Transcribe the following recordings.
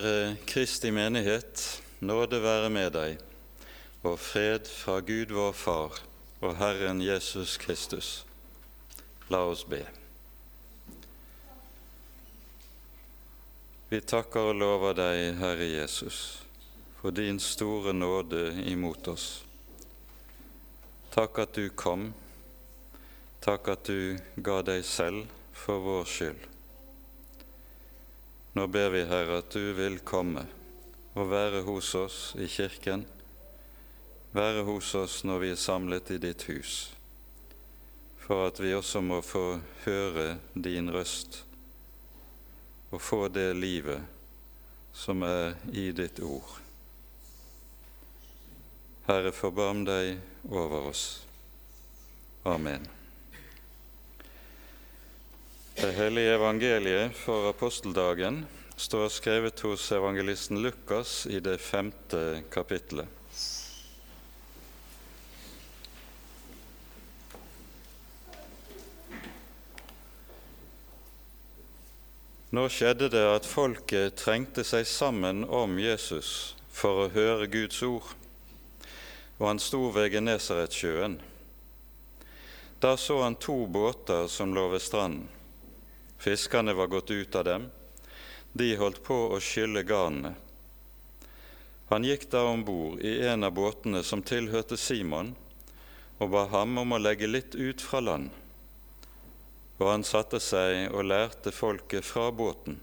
Herre Kristi menighet, nåde være med deg, og fred fra Gud vår Far og Herren Jesus Kristus. La oss be. Vi takker og lover deg, Herre Jesus, for din store nåde imot oss. Takk at du kom, takk at du ga deg selv for vår skyld. Nå ber vi, Herre, at du vil komme og være hos oss i kirken, være hos oss når vi er samlet i ditt hus, for at vi også må få høre din røst og få det livet som er i ditt ord. Herre, forbarm deg over oss. Amen. Det hellige evangeliet for aposteldagen står skrevet hos evangelisten Lukas i det femte kapittelet. Nå skjedde det at folket trengte seg sammen om Jesus for å høre Guds ord, og han sto ved Genesaretsjøen. Da så han to båter som lå ved stranden. Fiskerne var gått ut av dem. De holdt på å skylle garnene. Han gikk da om bord i en av båtene som tilhørte Simon, og ba ham om å legge litt ut fra land. Og han satte seg og lærte folket fra båten.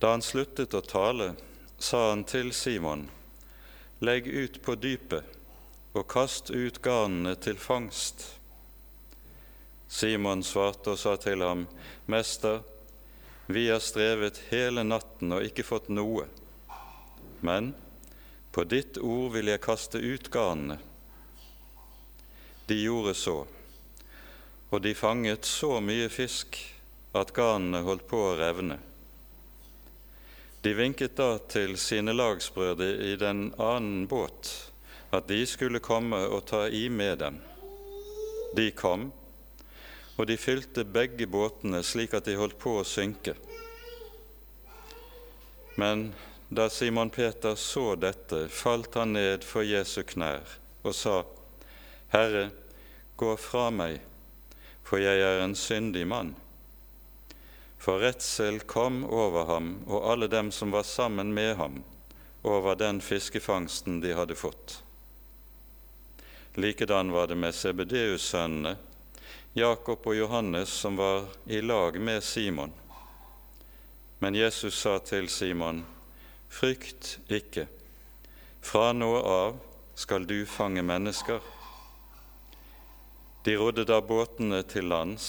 Da han sluttet å tale, sa han til Simon, legg ut på dypet og kast ut garnene til fangst. Simon svarte og sa til ham, Mester, vi har strevet hele natten og ikke fått noe, men på ditt ord vil jeg kaste ut garnene. De gjorde så, og de fanget så mye fisk at garnene holdt på å revne. De vinket da til sine lagsbrødre i den annen båt at de skulle komme og ta i med dem. De kom, og de fylte begge båtene slik at de holdt på å synke. Men da Simon Peter så dette, falt han ned for Jesu knær og sa, Herre, gå fra meg, for jeg er en syndig mann. For redsel kom over ham og alle dem som var sammen med ham, over den fiskefangsten de hadde fått. Likedan var det med Sebedeus-sønnene, Jakob og Johannes som var i lag med Simon. Men Jesus sa til Simon, Frykt ikke, fra nå av skal du fange mennesker. De rodde da båtene til lands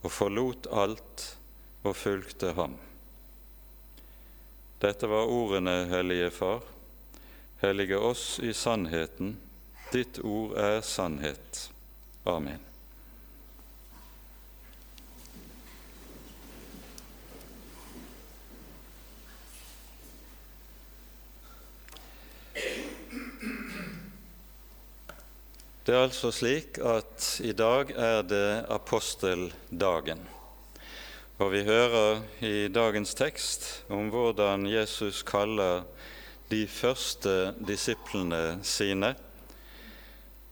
og forlot alt og fulgte ham. Dette var ordene, Hellige Far. Hellige oss i sannheten. Ditt ord er sannhet. Amen. Det er altså slik at i dag er det aposteldagen. Og vi hører i dagens tekst om hvordan Jesus kaller de første disiplene sine.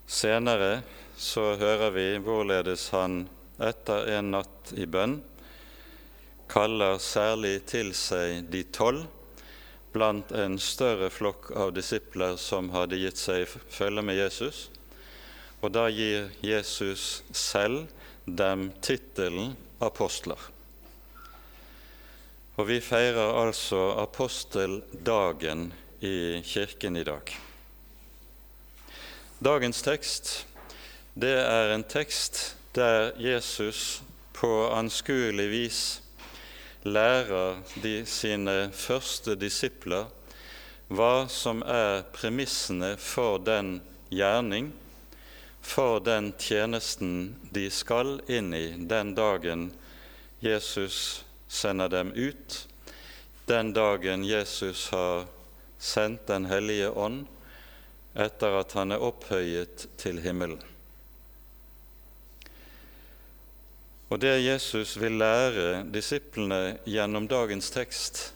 Senere så hører vi hvorledes han etter en natt i bønn kaller særlig til seg de tolv blant en større flokk av disipler som hadde gitt seg følge med Jesus og da gir Jesus selv dem tittelen apostler. Og vi feirer altså aposteldagen i kirken i dag. Dagens tekst det er en tekst der Jesus på anskuelig vis lærer de sine første disipler hva som er premissene for den gjerning for den tjenesten de skal inn i den dagen Jesus sender dem ut, den dagen Jesus har sendt Den hellige ånd etter at han er opphøyet til himmelen. Og det Jesus vil lære disiplene gjennom dagens tekst,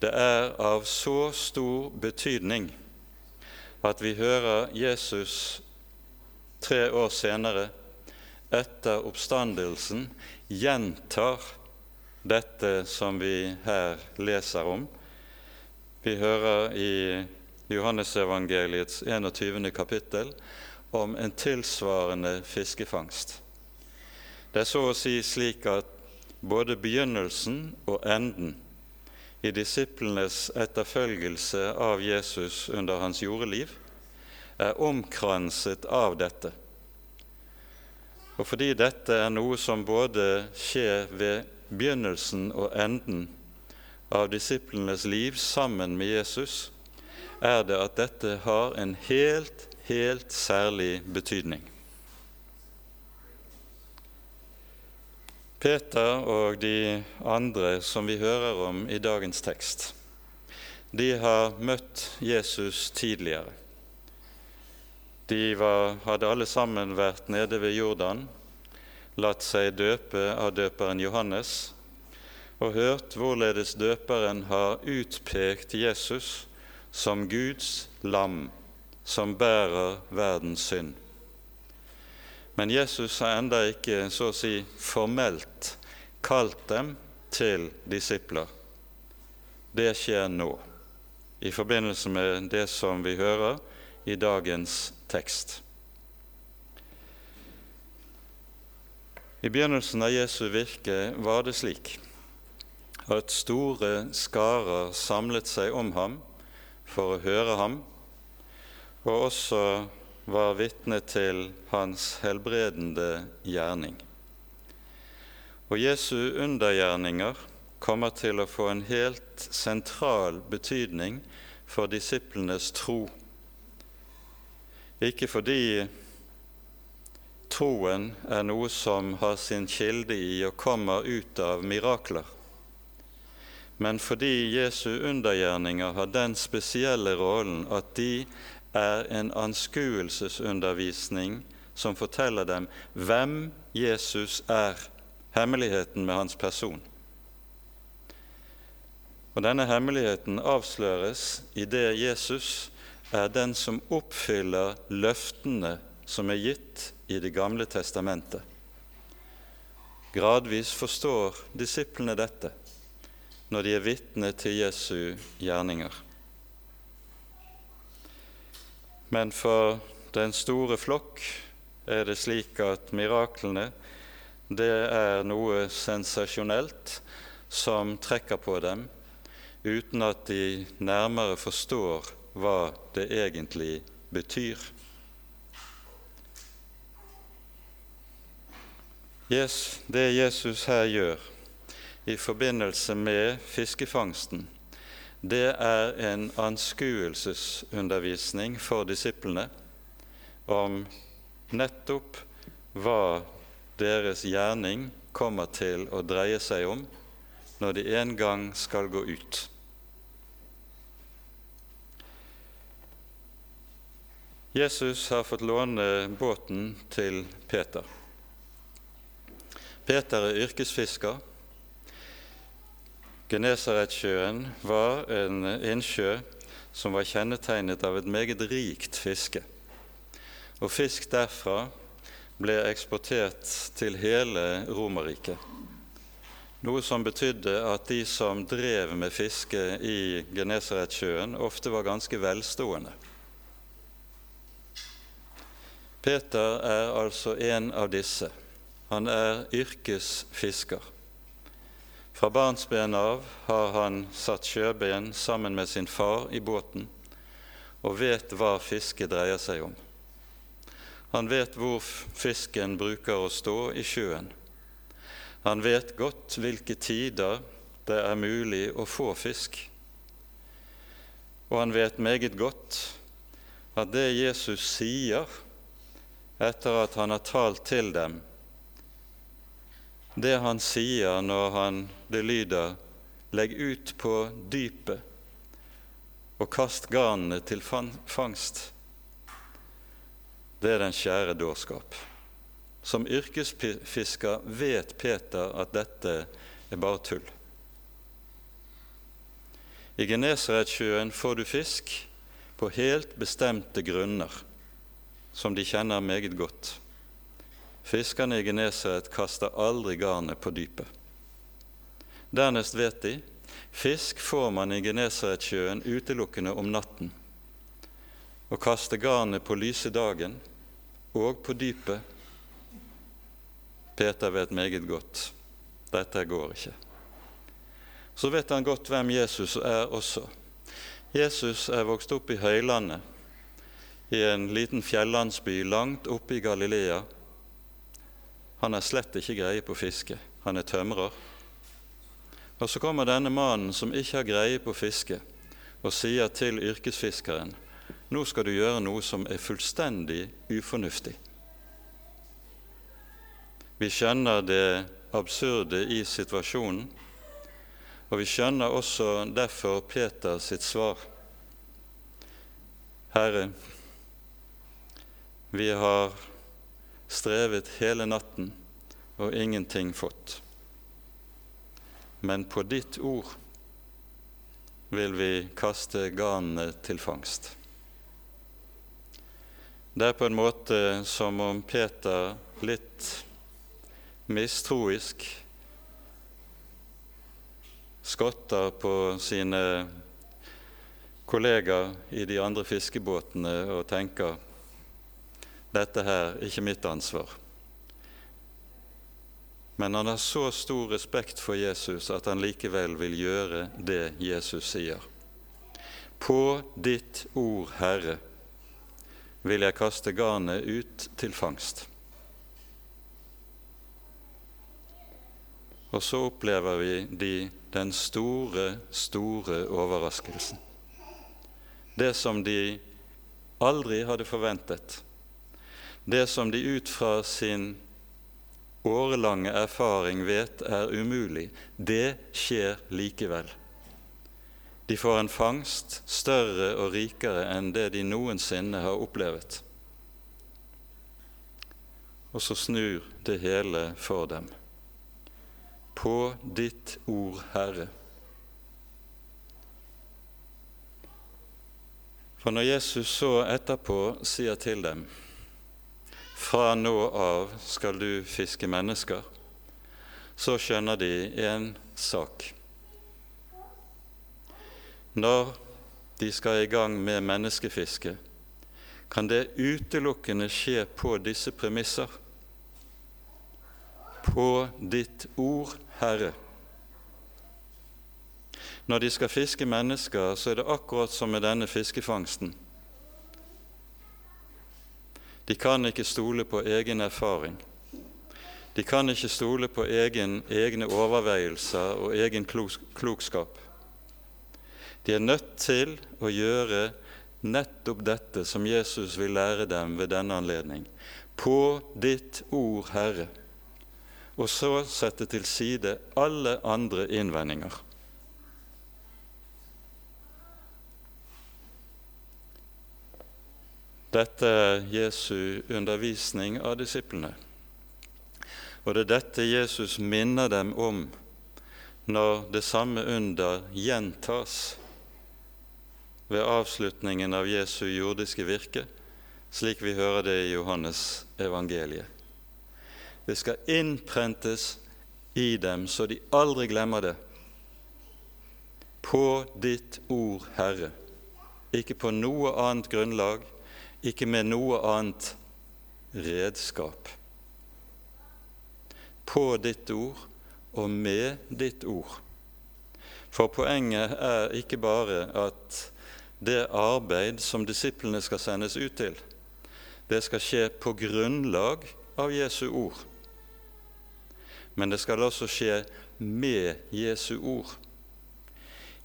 det er av så stor betydning at vi hører Jesus tre år senere, etter oppstandelsen, gjentar dette som vi her leser om. Vi hører i Johannesevangeliets 21. kapittel om en tilsvarende fiskefangst. Det er så å si slik at både begynnelsen og enden i disiplenes etterfølgelse av Jesus under hans jordeliv er omkranset av dette. Og fordi dette er noe som både skjer ved begynnelsen og enden av disiplenes liv sammen med Jesus, er det at dette har en helt, helt særlig betydning. Peter og de andre som vi hører om i dagens tekst, de har møtt Jesus tidligere. De var, hadde alle sammen vært nede ved Jordan, latt seg døpe av døperen Johannes og hørt hvorledes døperen har utpekt Jesus som Guds lam som bærer verdens synd. Men Jesus har enda ikke så å si formelt kalt dem til disipler. Det skjer nå, i forbindelse med det som vi hører i dagens tekst. I begynnelsen av Jesu virke var det slik at store skarer samlet seg om ham for å høre ham, og også var vitne til hans helbredende gjerning. Og Jesu undergjerninger kommer til å få en helt sentral betydning for disiplenes tro ikke fordi troen er noe som har sin kilde i og kommer ut av mirakler, men fordi Jesu undergjerninger har den spesielle rollen at de er en anskuelsesundervisning som forteller dem hvem Jesus er, hemmeligheten med hans person. Og Denne hemmeligheten avsløres i det Jesus er den som oppfyller løftene som er gitt i Det gamle testamentet. Gradvis forstår disiplene dette når de er vitne til Jesu gjerninger. Men for den store flokk er det slik at miraklene det er noe sensasjonelt som trekker på dem, uten at de nærmere forstår hva det egentlig betyr. Yes, det Jesus her gjør i forbindelse med fiskefangsten, det er en anskuelsesundervisning for disiplene om nettopp hva deres gjerning kommer til å dreie seg om når de en gang skal gå ut. Jesus har fått låne båten til Peter. Peter er yrkesfisker. Genesaretsjøen var en innsjø som var kjennetegnet av et meget rikt fiske. Og fisk derfra ble eksportert til hele Romerriket. Noe som betydde at de som drev med fiske i Genesaretsjøen, ofte var ganske velstående. Peter er altså en av disse. Han er yrkesfisker. Fra barnsben av har han satt sjøben sammen med sin far i båten og vet hva fiske dreier seg om. Han vet hvor fisken bruker å stå i sjøen. Han vet godt hvilke tider det er mulig å få fisk. Og han vet meget godt at det Jesus sier etter at han har talt til dem. Det han sier når han, det lyder 'legg ut på dypet og kast garnene til fangst', det er den skjære dårskap. Som yrkesfisker vet Peter at dette er bare tull. I Genesaretsjøen får du fisk på helt bestemte grunner, som de kjenner meget godt. Fiskerne i Genesaret kaster aldri garnet på dypet. Dernest vet de fisk får man i Genesaretsjøen utelukkende om natten. Å kaste garnet på lyse dagen og på dypet Peter vet meget godt dette går ikke. Så vet han godt hvem Jesus er også. Jesus er vokst opp i høylandet, i en liten fjellandsby langt oppe i Galilea. Han har slett ikke greie på fiske. Han er tømrer. Og så kommer denne mannen som ikke har greie på fiske, og sier til yrkesfiskeren nå skal du gjøre noe som er fullstendig ufornuftig. Vi skjønner det absurde i situasjonen, og vi skjønner også derfor Peter sitt svar. Herre, vi har strevet hele natten og ingenting fått. Men på ditt ord vil vi kaste garnene til fangst. Det er på en måte som om Peter litt mistroisk skotter på sine kollegaer i de andre fiskebåtene og tenker dette her er ikke mitt ansvar. Men han har så stor respekt for Jesus at han likevel vil gjøre det Jesus sier. På ditt ord, Herre, vil jeg kaste garnet ut til fangst. Og så opplever vi de den store, store overraskelsen. Det som de aldri hadde forventet. Det som de ut fra sin årelange erfaring vet er umulig, det skjer likevel. De får en fangst større og rikere enn det de noensinne har opplevd. Og så snur det hele for dem på ditt ord, Herre. For når Jesus så etterpå sier til dem, fra nå av skal du fiske mennesker, så skjønner de en sak. Når de skal i gang med menneskefiske, kan det utelukkende skje på disse premisser. På ditt ord, Herre. Når de skal fiske mennesker, så er det akkurat som med denne fiskefangsten. De kan ikke stole på egen erfaring. De kan ikke stole på egen, egne overveielser og egen klokskap. De er nødt til å gjøre nettopp dette som Jesus vil lære dem ved denne anledning. På ditt ord, Herre og så sette til side alle andre innvendinger. Dette er Jesu undervisning av disiplene. Og det er dette Jesus minner dem om når det samme under gjentas ved avslutningen av Jesu jordiske virke, slik vi hører det i Johannes evangeliet. Det skal innprentes i dem, så de aldri glemmer det. På ditt ord, Herre. Ikke på noe annet grunnlag, ikke med noe annet redskap. På ditt ord og med ditt ord. For poenget er ikke bare at det arbeid som disiplene skal sendes ut til, det skal skje på grunnlag av Jesu ord men det skal også skje med Jesu ord.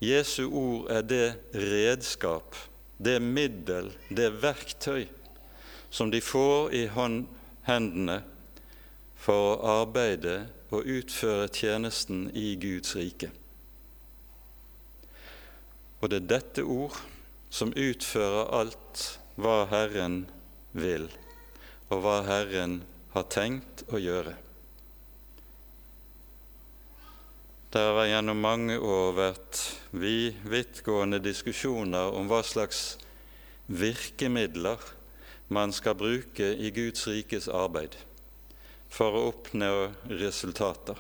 Jesu ord er det redskap, det middel, det verktøy som de får i hendene for å arbeide og utføre tjenesten i Guds rike. Og det er dette ord som utfører alt hva Herren vil, og hva Herren har tenkt å gjøre. Det har gjennom mange år vært vi vidtgående diskusjoner om hva slags virkemidler man skal bruke i Guds rikes arbeid for å oppnå resultater.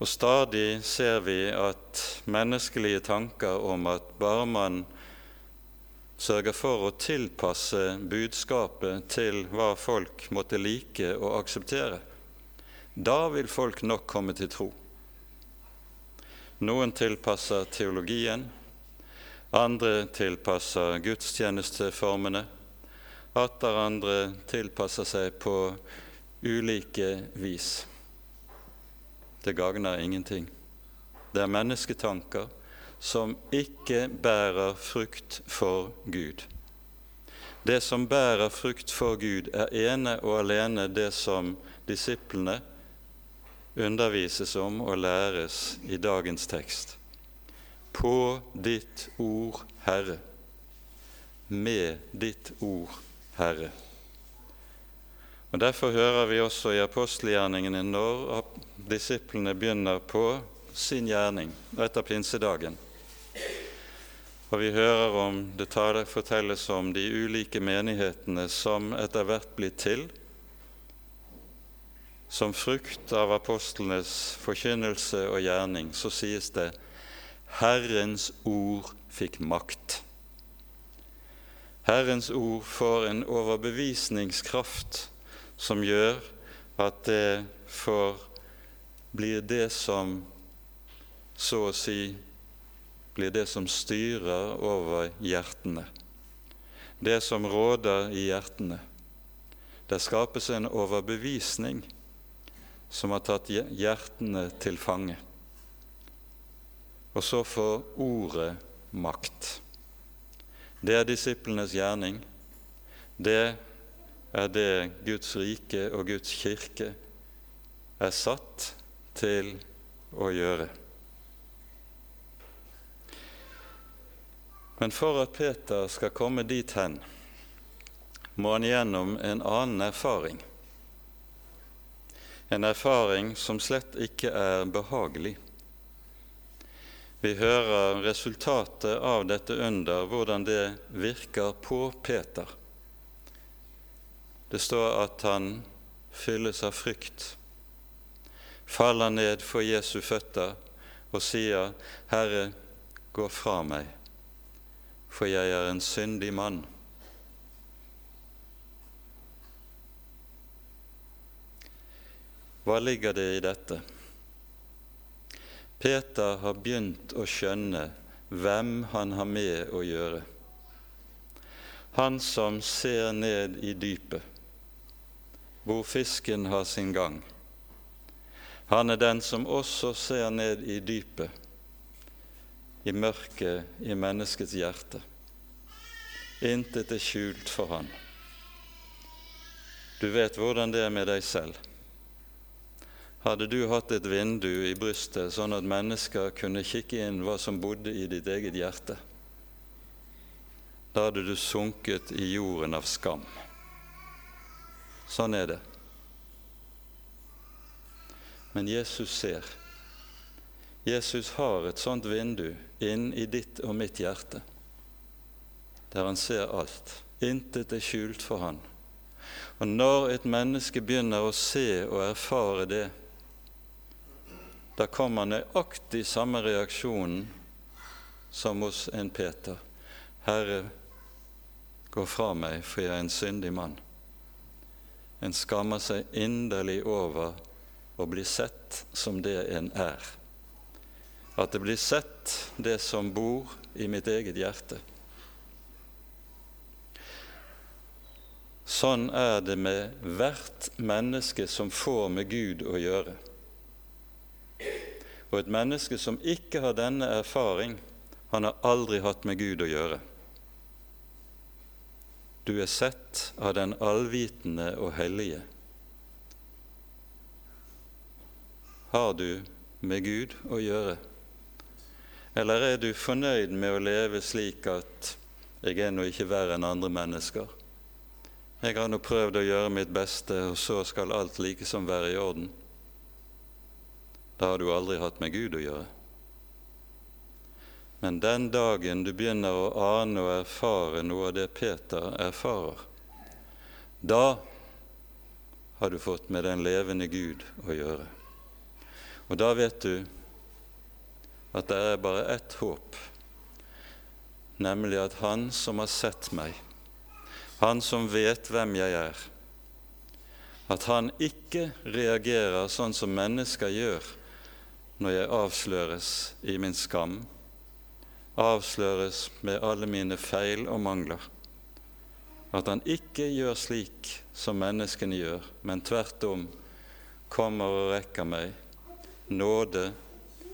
Og stadig ser vi at menneskelige tanker om at bare man sørger for å tilpasse budskapet til hva folk måtte like og akseptere, da vil folk nok komme til tro. Noen tilpasser teologien, andre tilpasser gudstjenesteformene, atter andre tilpasser seg på ulike vis. Det gagner ingenting. Det er mennesketanker som ikke bærer frukt for Gud. Det som bærer frukt for Gud, er ene og alene det som disiplene undervises om og læres i dagens tekst. På ditt ord, Herre. Med ditt ord, Herre. Og Derfor hører vi også i apostelgjerningene når disiplene begynner på sin gjerning etter pinsedagen. Og vi hører om det fortelles om de ulike menighetene som etter hvert blir til som frukt av apostlenes forkynnelse og gjerning, så sies det Herrens ord fikk makt. Herrens ord får en overbevisningskraft som gjør at det får blir det som så å si blir det som styrer over hjertene, det som råder i hjertene. Det skapes en overbevisning som har tatt hjertene til fange. Og så får ordet makt. Det er disiplenes gjerning. Det er det Guds rike og Guds kirke er satt til å gjøre. Men for at Peter skal komme dit hen, må han gjennom en annen erfaring en erfaring som slett ikke er behagelig. Vi hører resultatet av dette under, hvordan det virker på Peter. Det står at han fylles av frykt, faller ned for Jesu føtter og sier, 'Herre, gå fra meg, for jeg er en syndig mann.' Hva ligger det i dette? Peter har begynt å skjønne hvem han har med å gjøre. Han som ser ned i dypet, hvor fisken har sin gang. Han er den som også ser ned i dypet, i mørket i menneskets hjerte. Intet er skjult for han. Du vet hvordan det er med deg selv. Hadde du hatt et vindu i brystet, sånn at mennesker kunne kikke inn hva som bodde i ditt eget hjerte, da hadde du sunket i jorden av skam. Sånn er det. Men Jesus ser. Jesus har et sånt vindu inn i ditt og mitt hjerte, der han ser alt. Intet er skjult for han. Og når et menneske begynner å se og erfare det, da kommer nøyaktig samme reaksjonen som hos en Peter. Herre, gå fra meg, for jeg er en syndig mann. En skammer seg inderlig over å bli sett som det en er. At det blir sett, det som bor i mitt eget hjerte. Sånn er det med hvert menneske som får med Gud å gjøre. Og et menneske som ikke har denne erfaring, han har aldri hatt med Gud å gjøre. Du er sett av den allvitende og hellige. Har du med Gud å gjøre? Eller er du fornøyd med å leve slik at jeg er nå ikke verre enn andre mennesker? Jeg har nå prøvd å gjøre mitt beste, og så skal alt likesom være i orden. Da har du aldri hatt med Gud å gjøre. Men den dagen du begynner å ane og erfare noe av det Peter erfarer, da har du fått med den levende Gud å gjøre. Og da vet du at det er bare ett håp, nemlig at Han som har sett meg, Han som vet hvem jeg er, at Han ikke reagerer sånn som mennesker gjør når jeg avsløres i min skam, avsløres med alle mine feil og mangler. At han ikke gjør slik som menneskene gjør, men tvert om kommer og rekker meg nåde,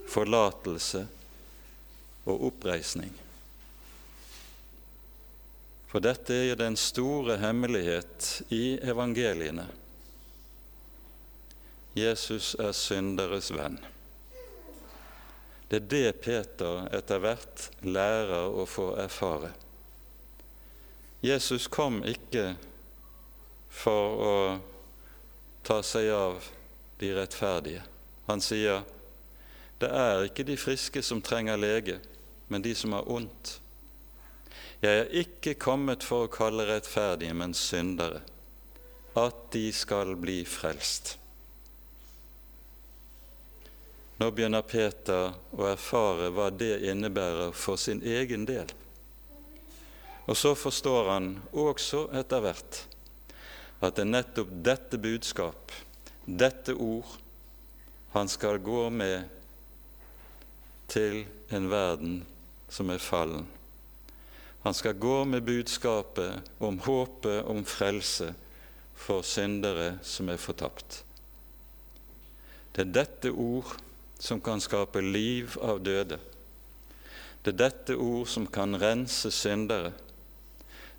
forlatelse og oppreisning. For dette er den store hemmelighet i evangeliene. Jesus er synderes venn. Det er det Peter etter hvert lærer å få erfare. Jesus kom ikke for å ta seg av de rettferdige. Han sier, 'Det er ikke de friske som trenger lege, men de som har ondt.' 'Jeg er ikke kommet for å kalle rettferdige, men syndere, at de skal bli frelst.' Nå begynner Peter å erfare hva det innebærer for sin egen del. Og så forstår han også etter hvert at det er nettopp dette budskap, dette ord, han skal gå med til en verden som er fallen. Han skal gå med budskapet om håpet om frelse for syndere som er fortapt. Det er dette ord som kan skape liv av døde. Det er dette ord som kan rense syndere.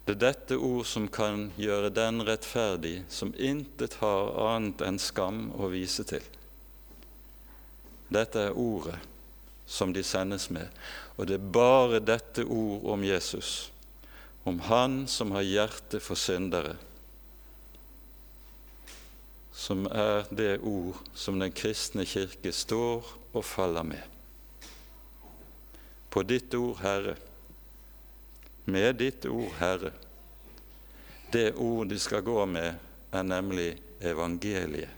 Det er dette ord som kan gjøre den rettferdig som intet har annet enn skam å vise til. Dette er ordet som de sendes med, og det er bare dette ord om Jesus, om Han som har hjerte for syndere, som er det ord som den kristne kirke står og faller med. På ditt ord, Herre, med ditt ord, Herre. Det ord de skal gå med, er nemlig evangeliet,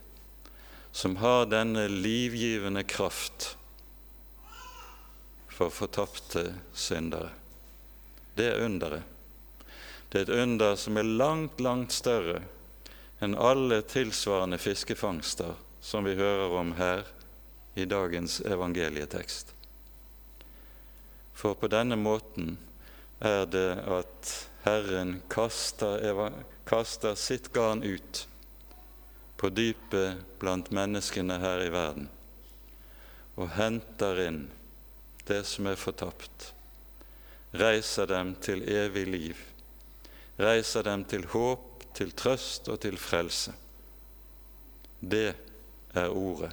som har denne livgivende kraft for fortapte syndere. Det er underet. Det er et under som er langt, langt større enn alle tilsvarende fiskefangster som vi hører om her i dagens evangelietekst. For på denne måten er det at Herren kaster, kaster sitt garn ut på dypet blant menneskene her i verden og henter inn det som er fortapt, reiser dem til evig liv, reiser dem til håp til trøst og til frelse. Det er ordet.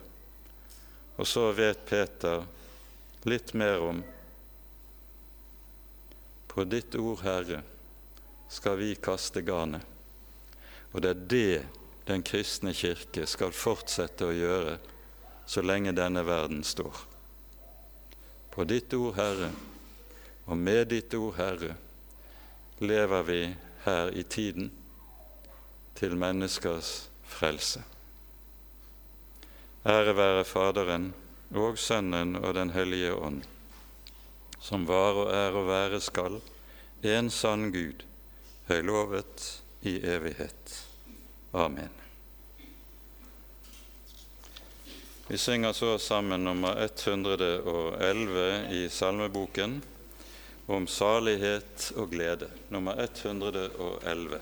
Og så vet Peter litt mer om På ditt ord, Herre, skal vi kaste garnet. Og det er det den kristne kirke skal fortsette å gjøre så lenge denne verden står. På ditt ord, Herre, og med ditt ord, Herre, lever vi her i tiden til menneskers frelse. Ære være Faderen og Sønnen og Den hellige ånd, som var og er og være skal, en sann Gud, høylovet i evighet. Amen. Vi synger så sammen nummer 111 i salmeboken om salighet og glede. Nummer 111.